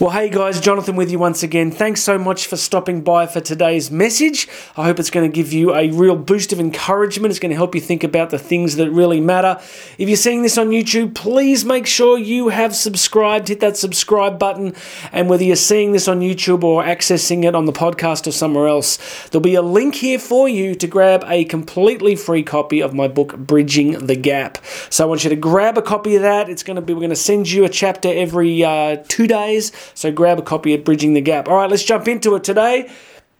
Well, hey guys, Jonathan with you once again. Thanks so much for stopping by for today's message. I hope it's going to give you a real boost of encouragement. It's going to help you think about the things that really matter. If you're seeing this on YouTube, please make sure you have subscribed. Hit that subscribe button. And whether you're seeing this on YouTube or accessing it on the podcast or somewhere else, there'll be a link here for you to grab a completely free copy of my book, Bridging the Gap. So I want you to grab a copy of that. It's going to be, we're going to send you a chapter every uh, two days. So grab a copy of Bridging the Gap. All right, let's jump into it today.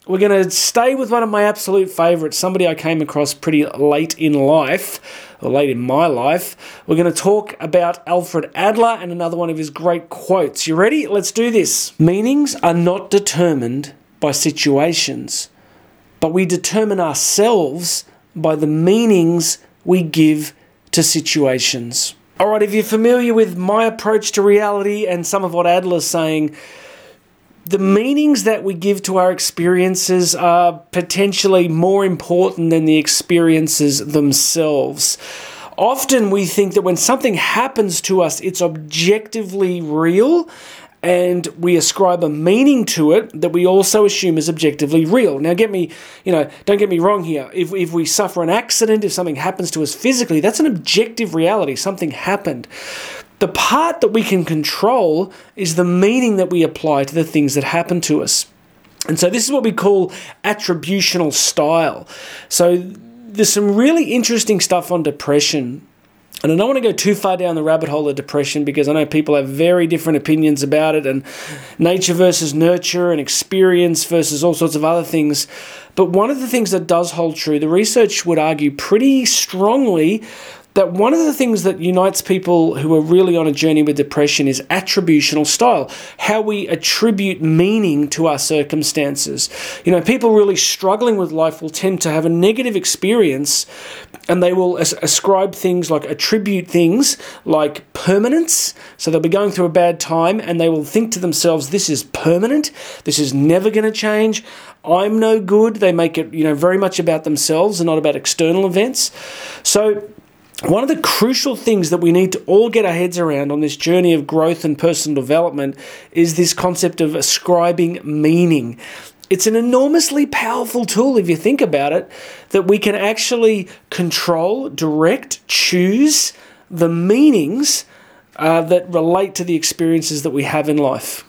We're going to stay with one of my absolute favorites, somebody I came across pretty late in life, or late in my life. We're going to talk about Alfred Adler and another one of his great quotes. You ready? Let's do this. Meanings are not determined by situations, but we determine ourselves by the meanings we give to situations. All right, if you're familiar with my approach to reality and some of what Adler's saying, the meanings that we give to our experiences are potentially more important than the experiences themselves. Often we think that when something happens to us, it's objectively real and we ascribe a meaning to it that we also assume is objectively real. Now, get me, you know, don't get me wrong here. If, if we suffer an accident, if something happens to us physically, that's an objective reality. Something happened. The part that we can control is the meaning that we apply to the things that happen to us. And so, this is what we call attributional style. So, there's some really interesting stuff on depression and I don't want to go too far down the rabbit hole of depression because I know people have very different opinions about it and nature versus nurture and experience versus all sorts of other things. But one of the things that does hold true, the research would argue pretty strongly that one of the things that unites people who are really on a journey with depression is attributional style, how we attribute meaning to our circumstances. You know, people really struggling with life will tend to have a negative experience and they will as- ascribe things like attribute things like permanence. So they'll be going through a bad time and they will think to themselves, this is permanent, this is never going to change. I'm no good. They make it, you know, very much about themselves and not about external events. So one of the crucial things that we need to all get our heads around on this journey of growth and personal development is this concept of ascribing meaning. It's an enormously powerful tool if you think about it, that we can actually control, direct, choose the meanings uh, that relate to the experiences that we have in life.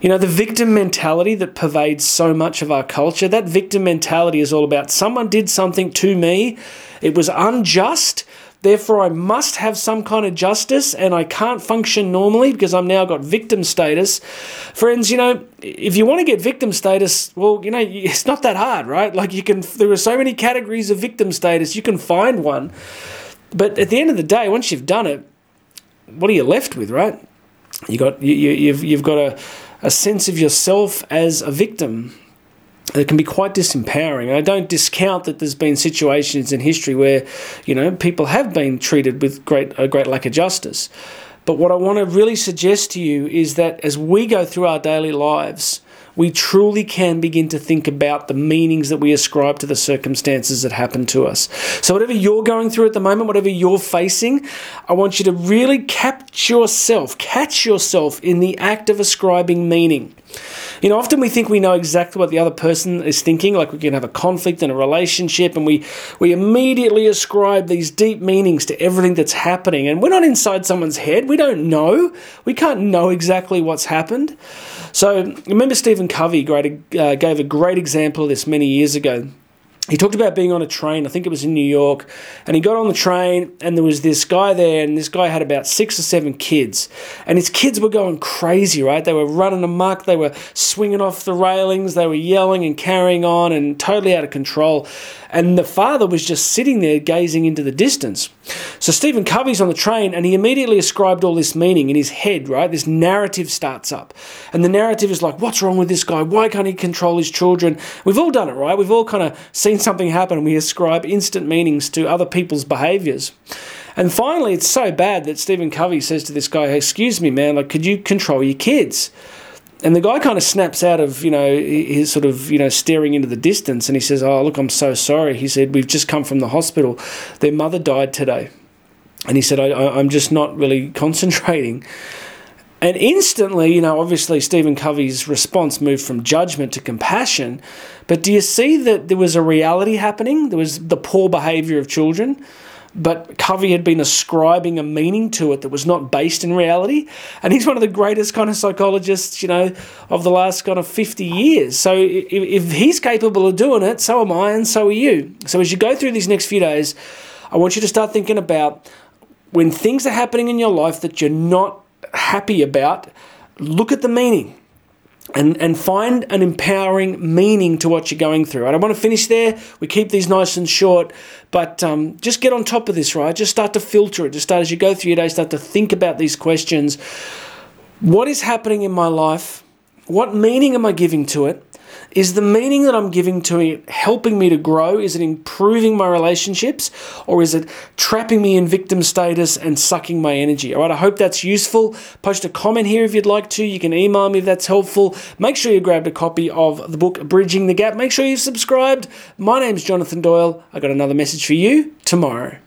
You know, the victim mentality that pervades so much of our culture, that victim mentality is all about someone did something to me, it was unjust, therefore I must have some kind of justice and I can't function normally because I'm now got victim status. Friends, you know, if you want to get victim status, well, you know, it's not that hard, right? Like you can there are so many categories of victim status, you can find one. But at the end of the day, once you've done it, what are you left with, right? You got you, you you've you've got a a sense of yourself as a victim it can be quite disempowering. I don't discount that there's been situations in history where, you know, people have been treated with great a great lack of justice. But what I want to really suggest to you is that as we go through our daily lives, we truly can begin to think about the meanings that we ascribe to the circumstances that happen to us. So, whatever you're going through at the moment, whatever you're facing, I want you to really catch yourself, catch yourself in the act of ascribing meaning. You know, often we think we know exactly what the other person is thinking, like we can have a conflict in a relationship, and we, we immediately ascribe these deep meanings to everything that's happening. And we're not inside someone's head, we don't know. We can't know exactly what's happened. So, remember Stephen Covey great, uh, gave a great example of this many years ago he talked about being on a train, I think it was in New York, and he got on the train and there was this guy there, and this guy had about six or seven kids. And his kids were going crazy, right? They were running amok, they were swinging off the railings, they were yelling and carrying on and totally out of control. And the father was just sitting there gazing into the distance. So Stephen Covey's on the train and he immediately ascribed all this meaning in his head, right? This narrative starts up. And the narrative is like, what's wrong with this guy? Why can't he control his children? We've all done it, right? We've all kind of seen something happen and we ascribe instant meanings to other people's behaviors. And finally, it's so bad that Stephen Covey says to this guy, Excuse me, man, like, could you control your kids? And the guy kind of snaps out of, you know, his sort of, you know, staring into the distance and he says, Oh, look, I'm so sorry. He said, We've just come from the hospital. Their mother died today. And he said, I, I'm just not really concentrating. And instantly, you know, obviously Stephen Covey's response moved from judgment to compassion. But do you see that there was a reality happening? There was the poor behavior of children but Covey had been ascribing a meaning to it that was not based in reality. And he's one of the greatest kind of psychologists, you know, of the last kind of 50 years. So if, if he's capable of doing it, so am I, and so are you. So as you go through these next few days, I want you to start thinking about when things are happening in your life that you're not happy about, look at the meaning and, and find an empowering meaning to what you're going through. I don't want to finish there. We keep these nice and short, but um, just get on top of this, right? Just start to filter it. Just start as you go through your day, start to think about these questions. What is happening in my life? What meaning am I giving to it? Is the meaning that I'm giving to it helping me to grow? Is it improving my relationships? Or is it trapping me in victim status and sucking my energy? All right, I hope that's useful. Post a comment here if you'd like to. You can email me if that's helpful. Make sure you grabbed a copy of the book Bridging the Gap. Make sure you've subscribed. My name's Jonathan Doyle. I got another message for you tomorrow.